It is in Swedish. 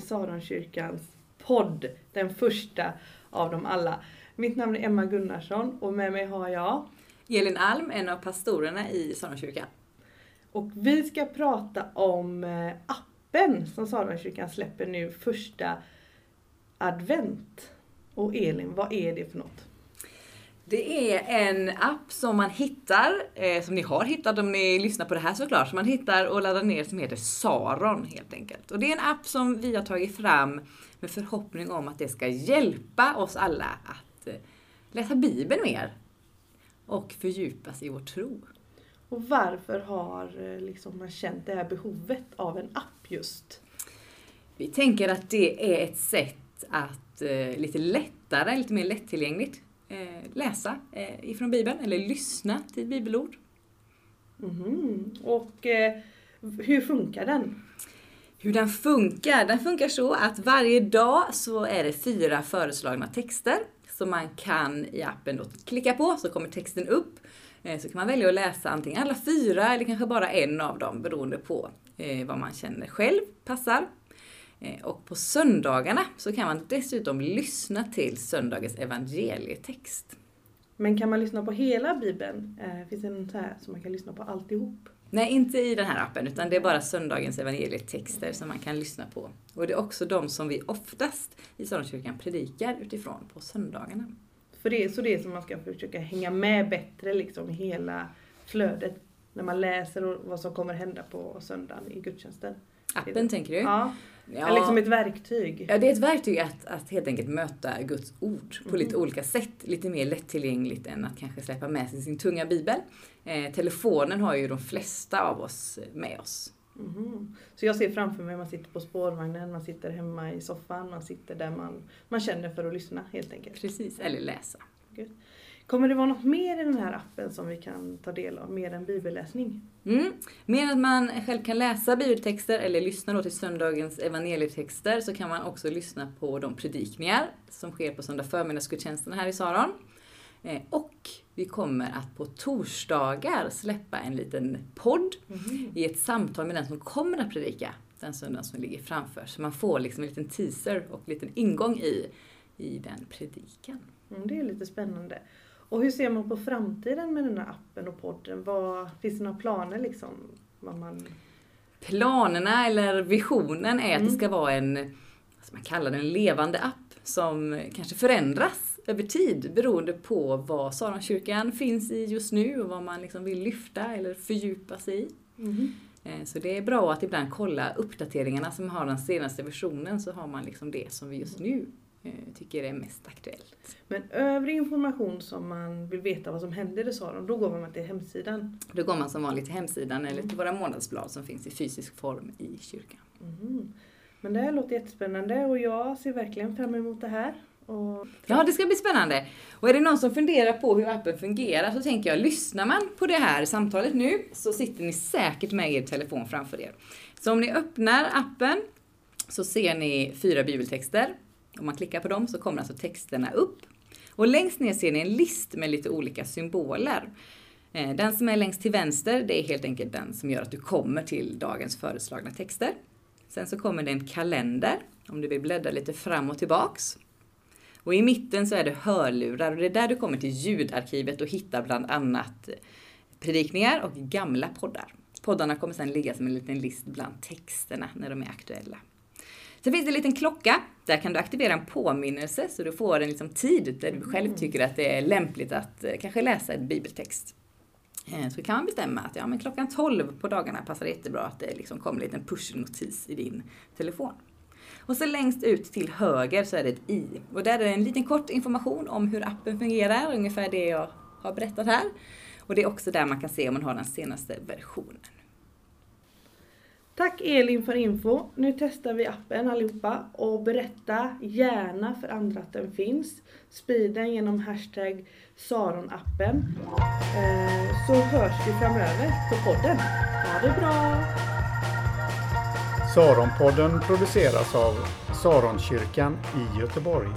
Saronkyrkans podd, den första av dem alla. Mitt namn är Emma Gunnarsson och med mig har jag Elin Alm, en av pastorerna i Saronkyrkan. Och vi ska prata om eh, appen som Saronkyrkan släpper nu första advent. Och Elin, vad är det för något? Det är en app som man hittar, eh, som ni har hittat om ni lyssnar på det här såklart, som man hittar och laddar ner som heter Saron helt enkelt. Och det är en app som vi har tagit fram med förhoppning om att det ska hjälpa oss alla att eh, läsa Bibeln mer och fördjupa sig i vår tro. Och varför har eh, liksom, man känt det här behovet av en app just? Vi tänker att det är ett sätt att eh, lite lättare, lite mer lättillgängligt läsa eh, ifrån Bibeln eller lyssna till bibelord. Mm. Och eh, hur funkar den? Hur den funkar? Den funkar så att varje dag så är det fyra föreslagna texter som man kan i appen då klicka på så kommer texten upp. Eh, så kan man välja att läsa antingen alla fyra eller kanske bara en av dem beroende på eh, vad man känner själv passar. Eh, och på söndagarna så kan man dessutom lyssna till söndagens evangelietext. Men kan man lyssna på hela Bibeln? Eh, finns det en så här som man kan lyssna på alltihop? Nej, inte i den här appen, utan det är bara söndagens evangelietexter som man kan lyssna på. Och det är också de som vi oftast i Saronkyrkan predikar utifrån på söndagarna. För det är så det som man ska försöka hänga med bättre liksom i hela flödet. När man läser och vad som kommer hända på söndagen i gudstjänsten. Appen tänker du? Ja. ja. Liksom ett verktyg. Ja, det är ett verktyg att, att helt enkelt möta Guds ord på mm. lite olika sätt. Lite mer lättillgängligt än att kanske släppa med sig sin tunga bibel. Eh, telefonen har ju de flesta av oss med oss. Mm. Så jag ser framför mig, man sitter på spårvagnen, man sitter hemma i soffan, man sitter där man, man känner för att lyssna helt enkelt. Precis, eller läsa. Good. Kommer det vara något mer i den här appen som vi kan ta del av, mer än bibelläsning? Mm. Mer än att man själv kan läsa bibeltexter eller lyssna då till söndagens evangelietexter så kan man också lyssna på de predikningar som sker på söndag förmiddagsgudstjänsten här i Saron. Eh, och vi kommer att på torsdagar släppa en liten podd mm. i ett samtal med den som kommer att predika den söndagen som ligger framför. Så man får liksom en liten teaser och en liten ingång i, i den predikan. Mm, det är lite spännande. Och hur ser man på framtiden med den här appen och podden? Vad, finns det några planer liksom? Vad man... Planerna eller visionen är mm. att det ska vara en, man kallar det, en levande app som kanske förändras över tid beroende på vad Saronkyrkan finns i just nu och vad man liksom vill lyfta eller fördjupa sig i. Mm. Så det är bra att ibland kolla uppdateringarna som har den senaste versionen så har man liksom det som vi just nu tycker är mest aktuellt. Men övrig information som man vill veta vad som händer i Saron, då går man till hemsidan? Då går man som vanligt till hemsidan mm. eller till våra månadsblad som finns i fysisk form i kyrkan. Mm. Men det här låter jättespännande och jag ser verkligen fram emot det här. Och... Ja, det ska bli spännande. Och är det någon som funderar på hur appen fungerar så tänker jag, lyssnar man på det här samtalet nu så sitter ni säkert med er telefon framför er. Så om ni öppnar appen så ser ni fyra bibeltexter om man klickar på dem så kommer alltså texterna upp. Och längst ner ser ni en list med lite olika symboler. Eh, den som är längst till vänster, det är helt enkelt den som gör att du kommer till dagens föreslagna texter. Sen så kommer det en kalender, om du vill bläddra lite fram och tillbaks. Och i mitten så är det hörlurar och det är där du kommer till ljudarkivet och hittar bland annat predikningar och gamla poddar. Poddarna kommer sedan ligga som en liten list bland texterna när de är aktuella. Sen finns det en liten klocka. Där kan du aktivera en påminnelse så du får en liksom tid där du själv mm. tycker att det är lämpligt att eh, kanske läsa en bibeltext. Eh, så kan man bestämma att ja, men klockan 12 på dagarna passar jättebra att det liksom kommer en liten pushnotis i din telefon. Och så längst ut till höger så är det ett i. Och där är det en liten kort information om hur appen fungerar, ungefär det jag har berättat här. Och det är också där man kan se om man har den senaste versionen. Tack Elin för info. Nu testar vi appen allihopa och berätta gärna för andra att den finns. Sprid den genom hashtag Saronappen. Eh, så hörs vi framöver på podden. Ha det bra! Saronpodden produceras av Saronkyrkan i Göteborg.